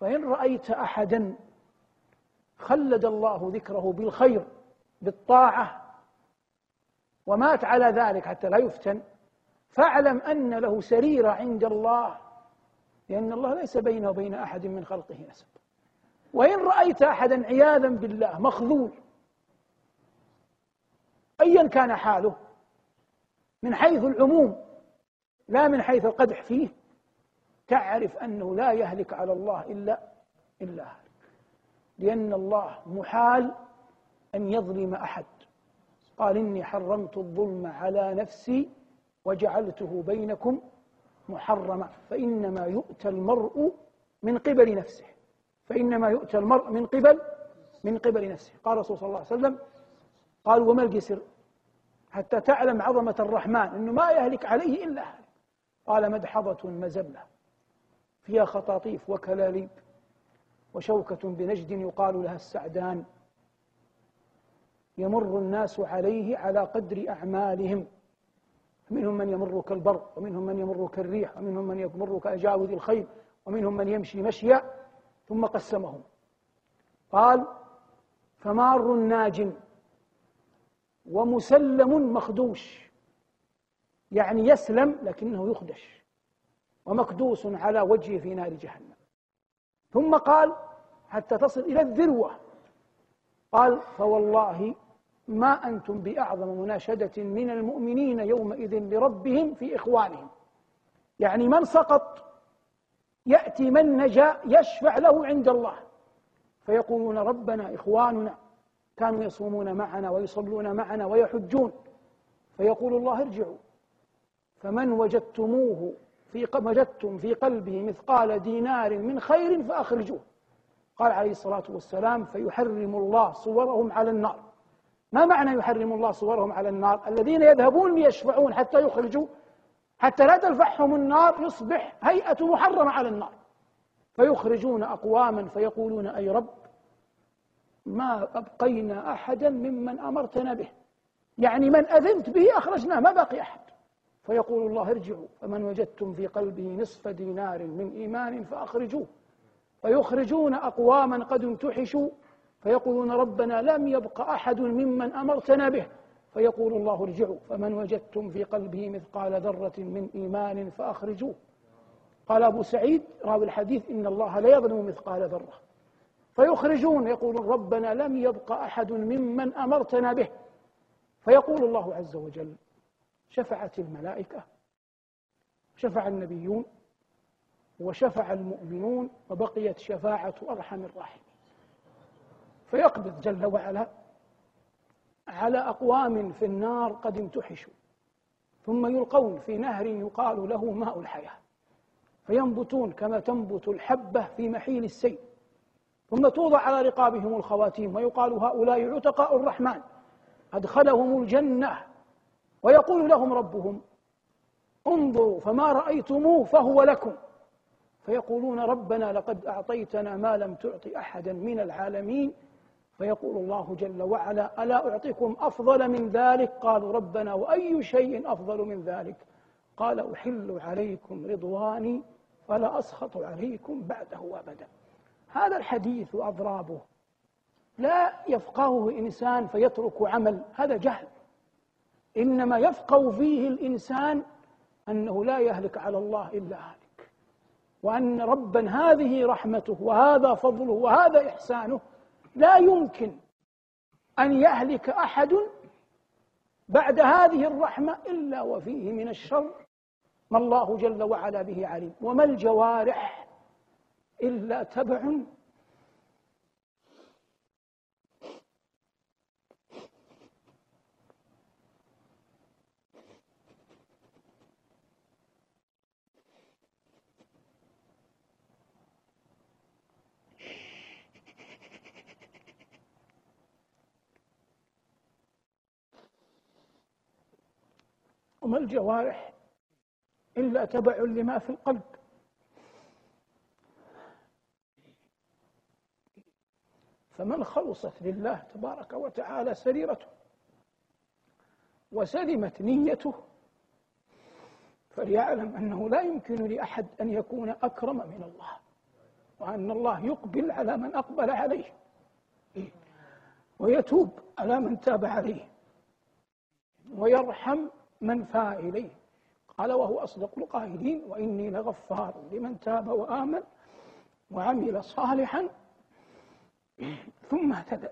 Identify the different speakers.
Speaker 1: فإن رأيت أحدا خلد الله ذكره بالخير بالطاعة ومات على ذلك حتى لا يفتن فاعلم أن له سريرة عند الله لأن الله ليس بينه وبين أحد من خلقه نسب. وإن رأيت أحدا عياذا بالله مخذول أيا كان حاله من حيث العموم لا من حيث القدح فيه تعرف أنه لا يهلك على الله إلا إلا هلك. لأن الله محال أن يظلم أحد. قال إني حرمت الظلم على نفسي وجعلته بينكم محرما. فإنما يؤتى المرء من قبل نفسه. فإنما يؤتى المرء من قبل من قبل نفسه. قال رسول صلى الله عليه وسلم قال وما الجسر؟ حتى تعلم عظمة الرحمن أنه ما يهلك عليه إلا هلك. قال مدحضة مزلة. فيها خطاطيف وكلاليب وشوكة بنجد يقال لها السعدان. يمر الناس عليه على قدر أعمالهم. منهم من يمر كالبر ومنهم من يمر كالريح ومنهم من يمر كأجاوذ الخيل ومنهم من يمشي مشيا ثم قسمهم. قال فمار ناج ومسلم مخدوش. يعني يسلم لكنه يخدش. ومكدوس على وجهه في نار جهنم. ثم قال حتى تصل إلى الذروة. قال فوالله ما أنتم بأعظم مناشدة من المؤمنين يومئذ لربهم في إخوانهم. يعني من سقط يأتي من نجا يشفع له عند الله. فيقولون ربنا إخواننا كانوا يصومون معنا ويصلون معنا ويحجون. فيقول الله ارجعوا. فمن وجدتموه في وجدتم في قلبه مثقال دينار من خير فأخرجوه. قال عليه الصلاة والسلام فيحرم الله صورهم على النار. ما معنى يحرم الله صورهم على النار؟ الذين يذهبون ليشفعون حتى يخرجوا حتى لا تلفحهم النار يصبح هيئة محرمة على النار. فيخرجون أقواما فيقولون أي رب ما أبقينا أحدا ممن أمرتنا به. يعني من أذنت به أخرجناه ما بقي أحد. فيقول الله ارجعوا فمن وجدتم في قلبه نصف دينار من إيمان فأخرجوه. فيخرجون أقواما قد امتحشوا فيقولون ربنا لم يبق أحد ممن أمرتنا به. فيقول الله ارجعوا فمن وجدتم في قلبه مثقال ذرة من إيمان فأخرجوه. قال أبو سعيد راوي الحديث إن الله لا يظلم مثقال ذرة. فيخرجون يقولون ربنا لم يبق أحد ممن أمرتنا به. فيقول الله عز وجل شفعت الملائكة شفع النبيون وشفع المؤمنون وبقيت شفاعة أرحم الراحمين. فيقبض جل وعلا على أقوام في النار قد امتحشوا ثم يلقون في نهر يقال له ماء الحياة. فينبتون كما تنبت الحبة في محيل السيل. ثم توضع على رقابهم الخواتيم ويقال هؤلاء عتقاء الرحمن أدخلهم الجنة. ويقول لهم ربهم انظروا فما رأيتموه فهو لكم. فيقولون ربنا لقد أعطيتنا ما لم تعط أحدا من العالمين. فيقول الله جل وعلا ألا أعطيكم أفضل من ذلك؟ قالوا ربنا وأي شيء أفضل من ذلك؟ قال أحل عليكم رضواني فلا أسخط عليكم بعده أبدا. هذا الحديث وأضرابه لا يفقهه إنسان فيترك عمل هذا جهل. إنما يفقه فيه الإنسان أنه لا يهلك على الله إلا هالك. وأن ربا هذه رحمته وهذا فضله وهذا إحسانه لا يمكن أن يهلك أحد بعد هذه الرحمة إلا وفيه من الشر. ما الله جل وعلا به عليم. وما الجوارح إلا تبع وما الجوارح إلا تبع لما في القلب. فمن خلصت لله تبارك وتعالى سريرته وسلمت نيته فليعلم أنه لا يمكن لأحد أن يكون أكرم من الله وأن الله يقبل على من أقبل عليه ويتوب على من تاب عليه ويرحم من فاء إليه. قال وهو أصدق القائلين وإني لغفار لمن تاب وآمن وعمل صالحا ثم اهتدى.